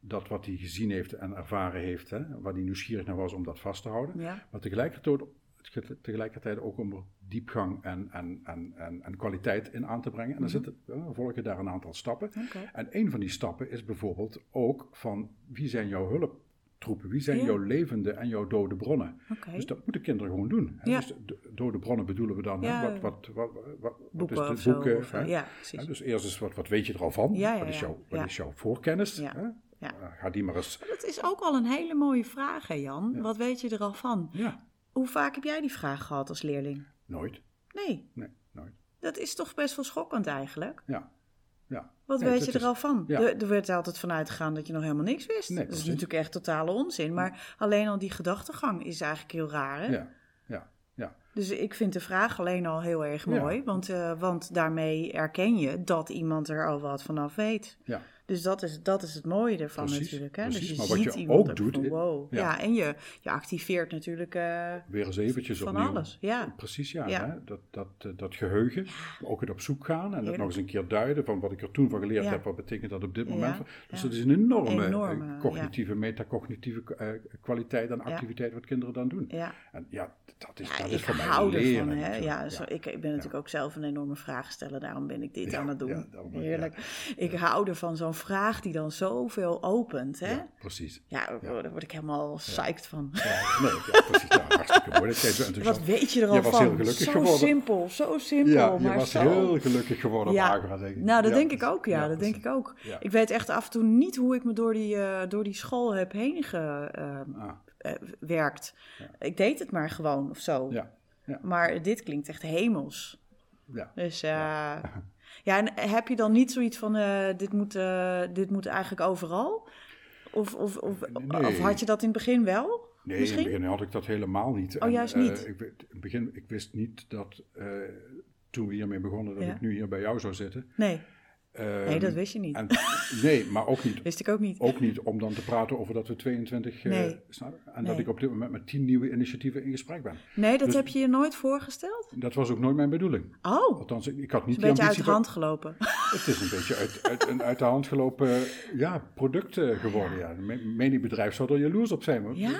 dat wat hij gezien heeft en ervaren heeft, hè, waar hij nieuwsgierig naar was om dat vast te houden. ja, Maar tegelijkertijd, tegelijkertijd ook om er diepgang en, en, en, en, en kwaliteit in aan te brengen. En dan Mhm. zitten, volgen daar een aantal stappen. En een van die stappen is bijvoorbeeld ook van wie zijn jouw Wie zijn Ja. jouw levende en jouw dode bronnen? Dus dat moeten kinderen gewoon doen. Hè? Ja. Dus de dode bronnen bedoelen we dan? Ja. Wat, wat, wat, wat, wat boeken is of de zo. boeken? of, hè? ja, Hè, precies. dus eerst eens wat, wat weet je er al van? Ja, ja, wat is jouw, wat Ja. is jouw voorkennis? Ja. Hè? Ja. Uh, ga die maar eens. Dat is ook al een hele mooie vraag, hè Jan? Ja. Wat weet je er al van? Ja, Hoe vaak heb jij die vraag gehad als leerling? nooit. Nee, Nee, nooit. dat is toch best wel schokkend eigenlijk. Ja. Ja. Wat Nee, weet je er is- al van? ja. Er, er werd altijd vanuit gegaan dat je nog helemaal niks wist. Nee, dat is natuurlijk echt totale onzin. Maar alleen al die gedachtegang is eigenlijk heel raar. Hè? Ja. Ja. Ja. Dus ik vind de vraag alleen al heel erg Ja. mooi. Want, eh, want daarmee erken je dat iemand er al wat vanaf weet. Ja. Dus dat is, dat is het mooie ervan Precies, natuurlijk. Hè? precies. Dus je Maar wat ziet je iemand ook doet, van wow. Ja. ja. en je, je activeert natuurlijk eh, Weer eens eventjes van opnieuw. alles. Ja, Precies, ja. Ja. Hè? Dat, dat, eh, dat geheugen, ook het op zoek gaan en dat nog eens een keer duiden van wat ik er toen van geleerd heb, wat betekent dat op dit moment. Dus dat is een enorme, Enorme, eh, ja. cognitieve, metacognitieve eh, kwaliteit en activiteit wat kinderen dan doen. ja. En ja, dat is, dat ik is voor mij hou leren. ervan. Hè? Ja, zo, ik, ik ben natuurlijk ook zelf een enorme vraagsteller, daarom ben ik dit aan het doen. Heerlijk. Ik hou ervan, zo'n vraag die dan zoveel opent. Hè? Ja, precies. Ja, daar word ik helemaal psyched van. Ja, nee, ja, precies. Ja, hartstikke mooi. Dat Wat weet je er al was van? heel gelukkig zo geworden. simpel, zo simpel. Ja, je maar was zo... heel gelukkig geworden Ja. Agra, denk ik. Nou, dat Ja, denk ik ook, ja. dat denk ik ook. Ja. Ik weet echt af en toe niet hoe ik me door die, eh, door die school heb heen Ah, gewerkt. Ik deed het maar gewoon of zo. ja, ja, Maar dit klinkt echt hemels. ja. Dus eh, ja. en heb je dan niet zoiets van, eh, dit, moet, eh, dit moet eigenlijk overal? Of, of, of, Nee. of had je dat in het begin wel? Nee, Misschien? in het begin had ik dat helemaal niet. Oh, juist eh, niet? ik, weet- in het begin, ik wist niet dat eh, toen we hiermee begonnen, dat Ja. ik nu hier bij jou zou zitten. Nee. Nee, dat wist je niet. En, nee, maar ook niet. Wist ik ook niet. Ook niet om dan te praten over dat we 22. eh, Nee. En Nee. dat ik op dit moment met 10 nieuwe initiatieven in gesprek ben. Nee, dat Dus- heb je je nooit voorgesteld? Dat was ook nooit mijn bedoeling. Oh, Althans, ik ik had niet een beetje uit de hand gelopen. Het is een beetje uit, uit, een uit de hand gelopen ja, product geworden. Ja. Menig bedrijf zou er jaloers op zijn. hoor. Ja.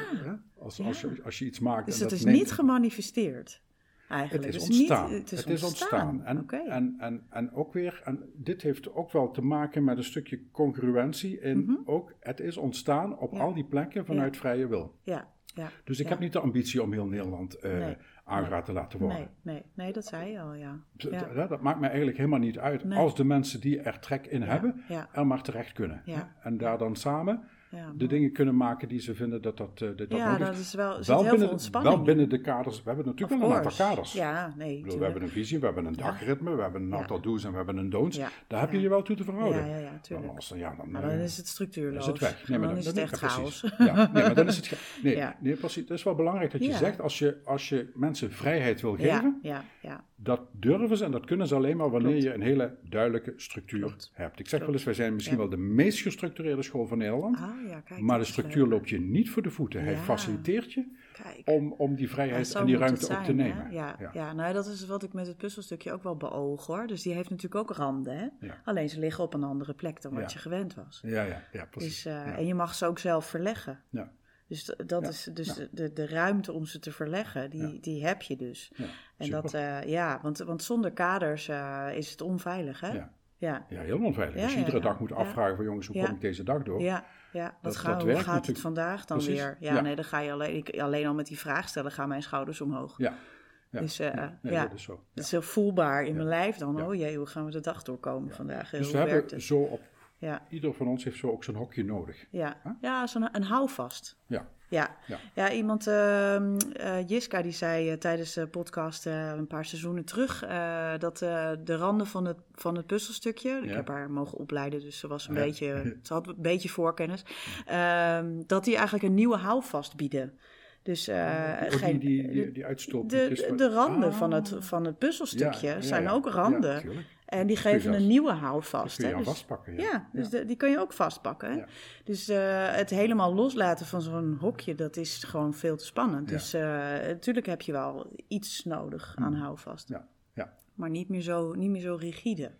Als, Ja. Als, je, als je iets maakt. Dus en het dat is neemt- niet gemanifesteerd. Eigenlijk. Het is Dus niet- ontstaan. het is het is ontstaan. En, en, en, en ook weer, en dit heeft ook wel te maken met een stukje congruentie in ook, het is ontstaan op Mhm. Ja. al die plekken vanuit vrije wil. Ja, ja. Dus ik heb niet de ambitie om heel Nederland Nee. aangeraad te laten worden. Nee, nee, nee, dat zei je al, ja. D- Ja. d- Dat maakt mij eigenlijk helemaal niet uit. Als de mensen die er trek in hebben, ja. er maar terecht kunnen. Ja. En daar dan samen Ja, de dingen kunnen maken die ze vinden dat dat, eh, dat, dat ja, dat is wel, Wel heel binnen, wel binnen de kaders. We hebben natuurlijk wel een aantal kaders. Ja, nee, bedoel, we tuurlijk. hebben een visie, we hebben een dagritme, we hebben een aantal do's en we hebben een don'ts. Daar heb je je wel toe te verhouden. Ja, ja, ja, Dan, tuurlijk. als, ja, dan, Maar eh, dan is het structuurloos. is het weg. Nee, maar dan, is het echt chaos. Ja, nee, maar dan is het... Nee, nee, precies. Het is wel belangrijk dat je zegt, als je, als je mensen vrijheid wil geven, ja, ja. dat durven ze en dat kunnen ze alleen maar wanneer Klopt. je een hele duidelijke structuur Klopt. hebt. Ik zeg wel eens, wij zijn misschien wel de meest gestructureerde school van Nederland, Ah, ja, kijk. maar de structuur loopt je niet voor de voeten. Hij faciliteert je Kijk. om, om die vrijheid en die ruimte ook te nemen. Ja, ja. Ja. nou dat is wat ik met het puzzelstukje ook wel beoog hoor. Dus die heeft natuurlijk ook randen. Hè? Alleen ze liggen op een andere plek dan wat je gewend was. Ja, ja, ja, precies. Dus, eh. En je mag ze ook zelf verleggen. Ja. Dus dat Ja. is dus Ja. de, de ruimte om ze te verleggen, die, Ja. die heb je dus. Ja, En dat, eh, ja, want, want zonder kaders eh, is het onveilig, hè? Ja. ja. Ja, heel onveilig. Je ja, iedere dag moet afvragen van jongens, hoe kom ik deze dag door? Ja, ja. Wat Dat- hoe gaat het vandaag dan Precies. weer? Ja, Ja. nee, dan ga je alleen, ik, alleen al met die vraag stellen gaan mijn schouders omhoog. Ja. Ja. Dus eh, Nee, ja, dat is zo. dat is heel voelbaar in mijn lijf dan. Oh jee, hoe gaan we de dag doorkomen vandaag? Dus hoe we werkt hebben het? zo op, Ja, ieder van ons heeft zo ook zo'n hokje nodig. ja. Huh? ja zo'n een houvast. Ja. Ja, Ja. ja. iemand, ehm, eh, Jiska, die zei eh, tijdens de podcast eh, een paar seizoenen terug dat de randen van het, van het puzzelstukje, ik heb haar mogen opleiden, dus ze was een Ja. beetje, ze had een beetje voorkennis, ehm, dat die eigenlijk een nieuwe houvast bieden. Dus Oh, die, geen, die, die, die uitstoot. de, de randen Ah. van, het, van het puzzelstukje Ja, ja, zijn ja. ook randen. En die kun geven een nieuwe houvast. kun je Dus- vastpakken. Ja, ja, dus Ja. de- die kan je ook vastpakken. Ja. Dus eh, het helemaal loslaten van zo'n hokje, dat is gewoon veel te spannend. Dus eh, natuurlijk heb je wel iets nodig aan houvast. Ja, ja. Maar niet meer zo, niet meer zo rigide.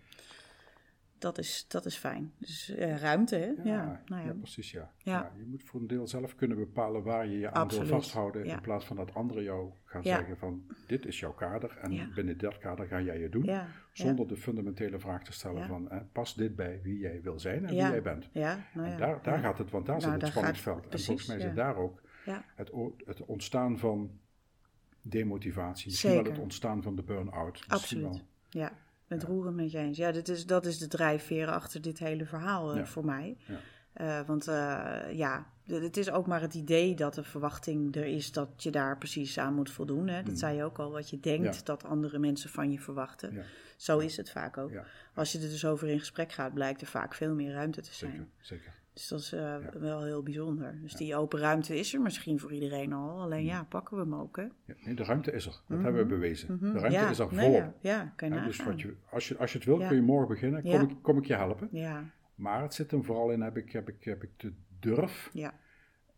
Dat is, dat is fijn. Dus eh, ruimte, hè? Ja, Ja, nou ja. ja, precies, ja. Ja. Je moet voor een deel zelf kunnen bepalen waar je je aan wil vasthouden. In plaats van dat anderen jou gaan zeggen van dit is jouw kader en binnen dat kader ga jij je doen. Ja, Zonder de fundamentele vraag te stellen van eh, past dit bij wie jij wil zijn en wie jij bent. Ja, nou ja. En daar, daar gaat het, want daar Nou, zit het daar spanningsveld. en volgens mij zit daar ook Ja. het, het ontstaan van demotivatie. Misschien wel Zeker. het ontstaan van de burn-out. Misschien Absoluut. wel. Ja, het roeren met je eens. Ja, dit is, dat is de drijfveer achter dit hele verhaal eh, voor mij. Ja. Eh, want eh, ja, het is ook maar het idee dat de verwachting er is dat je daar precies aan moet voldoen. Hè? Dat zei je ook al, wat je denkt Ja. dat andere mensen van je verwachten. Ja. Zo is het vaak ook. Als je er dus over in gesprek gaat, blijkt er vaak veel meer ruimte te zijn. Zeker, zeker. Dus dat is eh, wel heel bijzonder. Dus die open ruimte is er misschien voor iedereen al. Alleen ja, pakken we hem ook, hè? Ja, nee, de ruimte is er. Dat hebben we bewezen. De ruimte Mhm. ja, is er nee, volop. ja, ja, kan je dus wat je, als, je, als je het wilt, Ja. kun je morgen beginnen. Kom, ik, kom ik je helpen. Ja, Maar het zit hem vooral in, heb ik, heb ik, heb ik de durf, ja,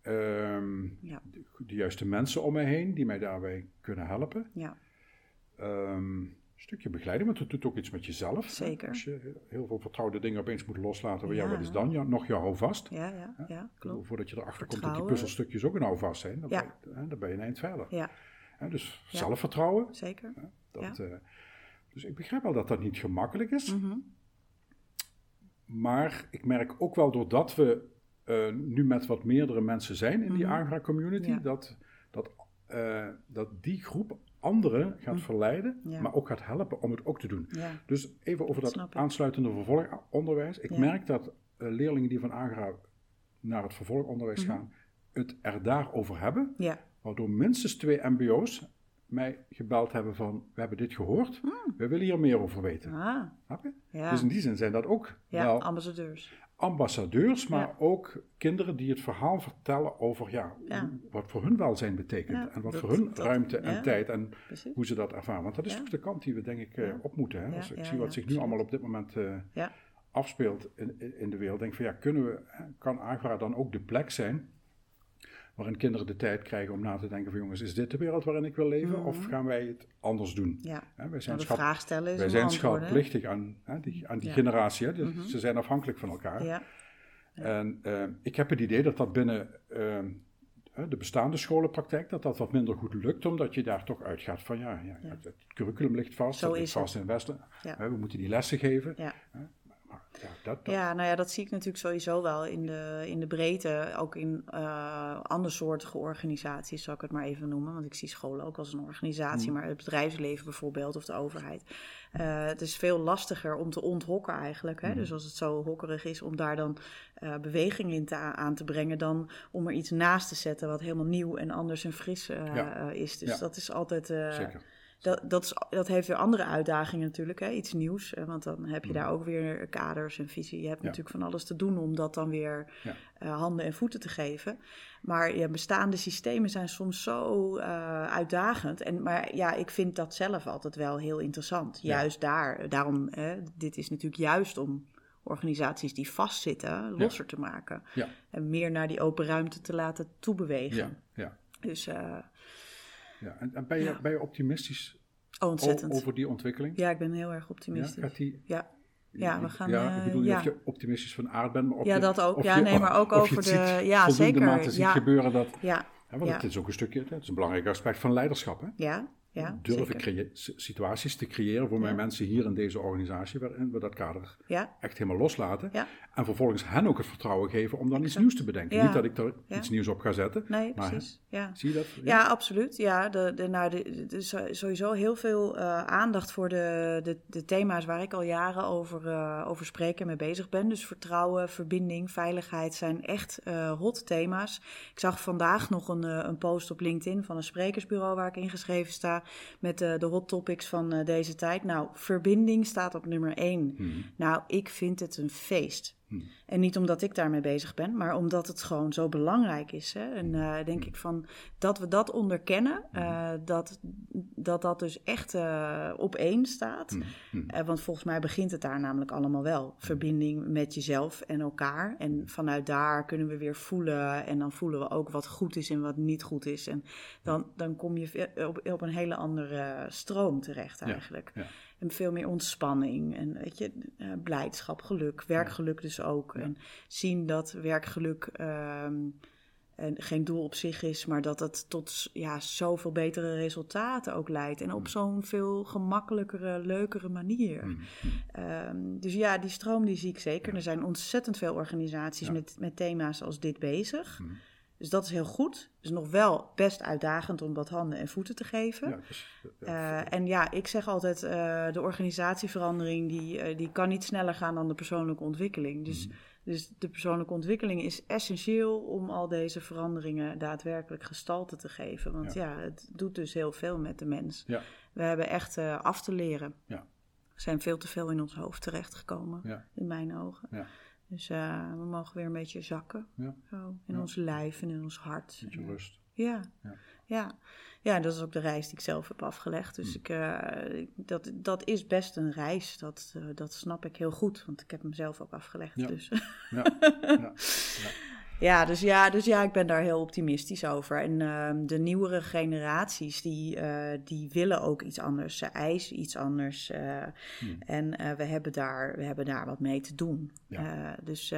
ehm, de, de juiste mensen om me heen die mij daarbij kunnen helpen. ja. Ehm, stukje begeleiding, want het doet ook iets met jezelf. hè. Zeker. Als je heel veel vertrouwde dingen opeens moet loslaten, ja, Ja. wat is dan? Ja, nog je houvast. Ja, ja, ja, klopt. Voordat je erachter komt dat die puzzelstukjes ook een houvast zijn, dan, Ja. ben, je, dan ben je een eind verder. Ja, Hè, dus zelfvertrouwen. zeker. Dat, eh, dus ik begrijp wel dat dat niet gemakkelijk is. Mhm. Maar ik merk ook wel doordat we eh, nu met wat meerdere mensen zijn in die Agra-community, Mhm. Ja. dat, dat, eh, dat die groep anderen gaat verleiden, Mhm. Ja. maar ook gaat helpen om het ook te doen. Ja, Dus even over dat aansluitende vervolgonderwijs. Ik Ja. merk dat eh, leerlingen die van Agra naar het vervolgonderwijs Mhm. gaan, het er daarover hebben. ja, Waardoor minstens twee MBO's mij gebeld hebben van, we hebben dit gehoord, we willen hier meer over weten. ah, Snap je? Dus in die zin zijn dat ook wel ambassadeurs. Ambassadeurs, maar Ja. ook kinderen die het verhaal vertellen over ja, wat voor hun welzijn betekent. Ja, en wat dat- voor hun dat- ruimte en tijd en Precies. hoe ze dat ervaren. Want dat is toch de kant die we denk ik eh, op moeten. Hè? Als ik zie wat zich nu allemaal op dit moment Ja, afspeelt in, in de wereld, denk ik van ja, kunnen we, kan Agora dan ook de plek zijn waarin kinderen de tijd krijgen om na te denken van jongens, is dit de wereld waarin ik wil leven of gaan wij het anders doen? Ja. Hè, wij zijn, Nou, de schap- vraag stellen wij zijn aan, hè, die, aan die Ja. generatie. Dus Mhm. Ze zijn afhankelijk van elkaar. Ja, En eh, ik heb het idee dat dat binnen eh, hè, de bestaande scholenpraktijk, dat dat wat minder goed lukt, omdat je daar toch uitgaat van ja, ja, Ja. Het, het curriculum ligt vast, Zo ligt is het. vast in Westen. We moeten die lessen geven. Ja. Dat, dat, Ja, nou ja, dat zie ik natuurlijk sowieso wel in de, in de breedte. Ook in eh andersoortige organisaties, zal ik het maar even noemen. Want ik zie scholen ook als een organisatie, Mm. maar het bedrijfsleven bijvoorbeeld of de overheid. Eh, het is veel lastiger om te onthokken eigenlijk. Hè? Mm. Dus als het zo hokkerig is, om daar dan eh, beweging in te, aan te brengen... dan om er iets naast te zetten wat helemaal nieuw en anders en fris Ja. is. Dus Ja. dat is altijd... zeker. Dat, dat, is, dat heeft weer andere uitdagingen natuurlijk, hè? iets nieuws. eh, Want dan heb je daar ook weer kaders en visie. Je hebt Mm. Ja. natuurlijk van alles te doen om dat dan weer Ja. eh, handen en voeten te geven. Maar ja, bestaande systemen zijn soms zo eh, uitdagend. En, maar ja, ik vind dat zelf altijd wel heel interessant. Juist daar. Daarom, hè, dit is natuurlijk juist om organisaties die vastzitten losser te maken. Ja. En meer naar die open ruimte te laten toebewegen. Ja, ja, Dus eh, ja. En, en ben, je, Ja. ben je optimistisch ontzettend. over die ontwikkeling? Ja, ik ben heel erg Ja, optimistisch. gaat die, Ja, Ja, we gaan, Ja, eh, ik bedoel ja. of je optimistisch van aard bent, maar of Ja, dat ook. Ja, nee, maar ook over de- ja, zeker. mate ziet Ja. gebeuren dat... ja, want Ja. het is ook een stukje, het is een belangrijk aspect van leiderschap. Hè? ja, ja. Durven creë- situaties te creëren voor mijn mensen hier in deze organisatie, waarin we dat kader echt helemaal loslaten. En vervolgens hen ook het vertrouwen geven om dan iets nieuws te bedenken. Niet dat ik er iets nieuws op ga zetten. nee, Maar, precies. Ja. Zie je dat? Ja, absoluut. Ja, de, de, nou, de, is sowieso heel veel eh, aandacht voor de, de, de thema's waar ik al jaren over, eh, over spreek en mee bezig ben. Dus vertrouwen, verbinding, veiligheid zijn echt eh, hot thema's. Ik zag vandaag nog een, een post op LinkedIn van een sprekersbureau waar ik ingeschreven sta met eh, de hot topics van eh, deze tijd. Nou, verbinding staat op nummer één. Mhm. Nou, ik vind het een feest. Hmm. En niet omdat ik daarmee bezig ben, maar omdat het gewoon zo belangrijk is. Hè? En eh, denk ik van dat we dat onderkennen, eh, dat, dat dat dus echt eh, op één staat. Want volgens mij begint het daar namelijk allemaal wel. Verbinding met jezelf en elkaar. En vanuit daar kunnen we weer voelen. En dan voelen we ook wat goed is en wat niet goed is. En dan, dan kom je op, op een hele andere stroom terecht Ja, eigenlijk. ja. En veel meer ontspanning en weet je, eh, blijdschap, geluk, werkgeluk dus ook. Ja. En zien dat werkgeluk ehm, en geen doel op zich is, maar dat het tot ja, zoveel betere resultaten ook leidt. En Mm. op zo'n veel gemakkelijkere, leukere manier. Mhm. Ehm, dus ja, die stroom die zie ik zeker. Ja. Er zijn ontzettend veel organisaties Ja. met, met thema's als dit bezig. Mhm. Dus dat is heel goed. Het is nog wel best uitdagend om dat handen en voeten te geven. Ja, dus, en ja, ik zeg altijd, eh, de organisatieverandering die, eh, die kan niet sneller gaan dan de persoonlijke ontwikkeling. Dus, Mhm. dus de persoonlijke ontwikkeling is essentieel om al deze veranderingen daadwerkelijk gestalte te geven. Want ja, het doet dus heel veel met de mens. Ja. We hebben echt af te leren. Ja. We zijn veel te veel in ons hoofd terechtgekomen, Ja. in mijn ogen. Dus eh, we mogen weer een beetje zakken. Ja. Zo, in Ja. ons lijf en in ons hart. Beetje En, rust. ja, Ja. ja. ja. dat is ook de reis die ik zelf heb afgelegd. Dus Mm. ik, eh, ik- dat, dat is best een reis. Dat, eh, dat snap ik heel goed, want ik heb hem zelf ook afgelegd. Dus. Ja. ja. Ja, dus ja, dus ja, ik ben daar heel optimistisch over. En ehm, de nieuwere generaties, die, eh, die willen ook iets anders. Ze eisen iets anders. eh, Hmm. En eh, we, hebben daar, we hebben daar wat mee te doen. Ja. Dus,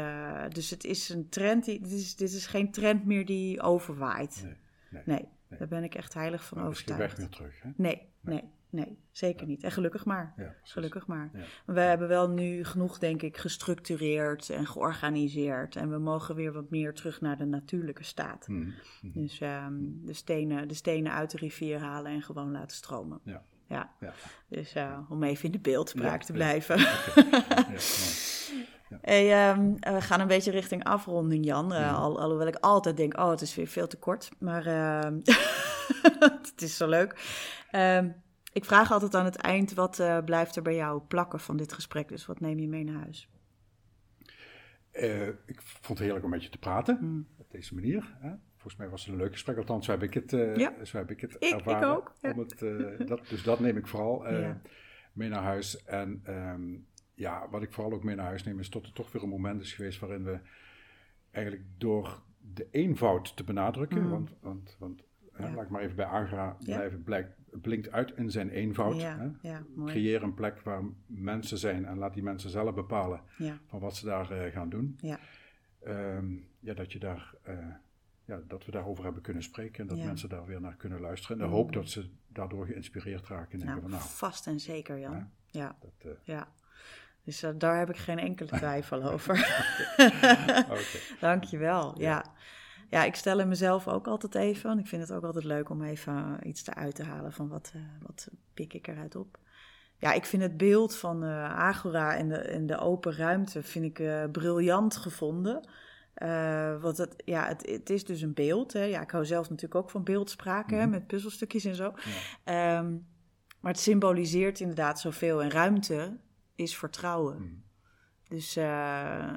dus het is een trend, die, dit, is, dit is geen trend meer die overwaait. Nee. Nee. Nee, Nee. daar ben ik echt heilig van Maar is geen overtuigd. weg meer terug. Hè? Nee, nee, nee, zeker niet. En gelukkig maar. Ja. Gelukkig maar. Ja. We hebben wel nu genoeg, denk ik, gestructureerd en georganiseerd. En we mogen weer wat meer terug naar de natuurlijke staat. Mhm. Mhm. Dus ehm, de, stenen, de stenen uit de rivier halen en gewoon laten stromen. Ja. Ja, dus eh, om even in de beeldspraak te blijven. Ja, mooi. Hey, we gaan een beetje richting afronding, Jan. Eh, al, alhoewel ik altijd denk, oh, het is weer veel te kort. Maar ehm, het is zo leuk. Ehm, ik vraag altijd aan het eind, wat eh, blijft er bij jou plakken van dit gesprek? Dus wat neem je mee naar huis? Eh, ik vond het heerlijk om met je te praten. Hmm. Op deze manier. Hè? Volgens mij was het een leuk gesprek. Althans, zo heb ik het, Ja. zo heb ik het Ik- ik ervaren. ook, ja. Om het, dat, dus dat neem ik vooral Ja. mee naar huis. En ehm, ja, wat ik vooral ook mee naar huis neem, is dat er toch weer een moment is geweest waarin we eigenlijk door de eenvoud te benadrukken, Mm. want, want, want Ja. laat ik maar even bij Agra blijven, blijkt, blinkt uit in zijn eenvoud. ja, Hè? ja. Creëer een plek waar mensen zijn en laat die mensen zelf bepalen Ja, van wat ze daar eh, gaan doen. ja, Ehm, ja, dat, je daar, eh, ja, dat we daarover hebben kunnen spreken en dat mensen daar weer naar kunnen luisteren. De hoop dat ze daardoor geïnspireerd raken en nou, van nou, vast en zeker, Jan. Ja. Dat, eh, ja. Dus daar heb ik geen enkele twijfel over. oké. Dankjewel, ja. Ja, ik stel hem mezelf ook altijd even. Want ik vind het ook altijd leuk om even iets te uit te halen van wat, eh, wat pik ik eruit op. Ja, ik vind het beeld van eh, Agora en de, en de open ruimte vind ik eh, briljant gevonden. Eh, want het, ja, het, het is dus een beeld. Hè. Ja, ik hou zelf natuurlijk ook van beeldspraken hè, Mhm. met puzzelstukjes en zo. Ja. Ehm, maar het symboliseert inderdaad zoveel. En ruimte is vertrouwen. Mm. Dus eh,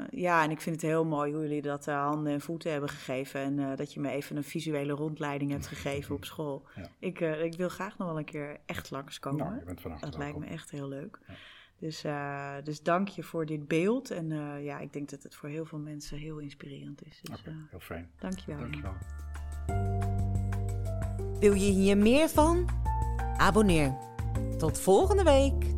ja, en ik vind het heel mooi hoe jullie dat eh, handen en voeten hebben gegeven. En eh, dat je me even een visuele rondleiding hebt gegeven op school. Ja. Ik, eh, ik wil graag nog wel een keer echt langskomen. Nou, je bent dat lijkt me echt heel leuk. Ja. Dus, eh, dus dank je voor dit beeld. En eh, ja, ik denk dat het voor heel veel mensen heel inspirerend is. Dus eh, heel fijn. dank je wel. Dankjewel. Wil je hier meer van? Abonneer. Tot volgende week.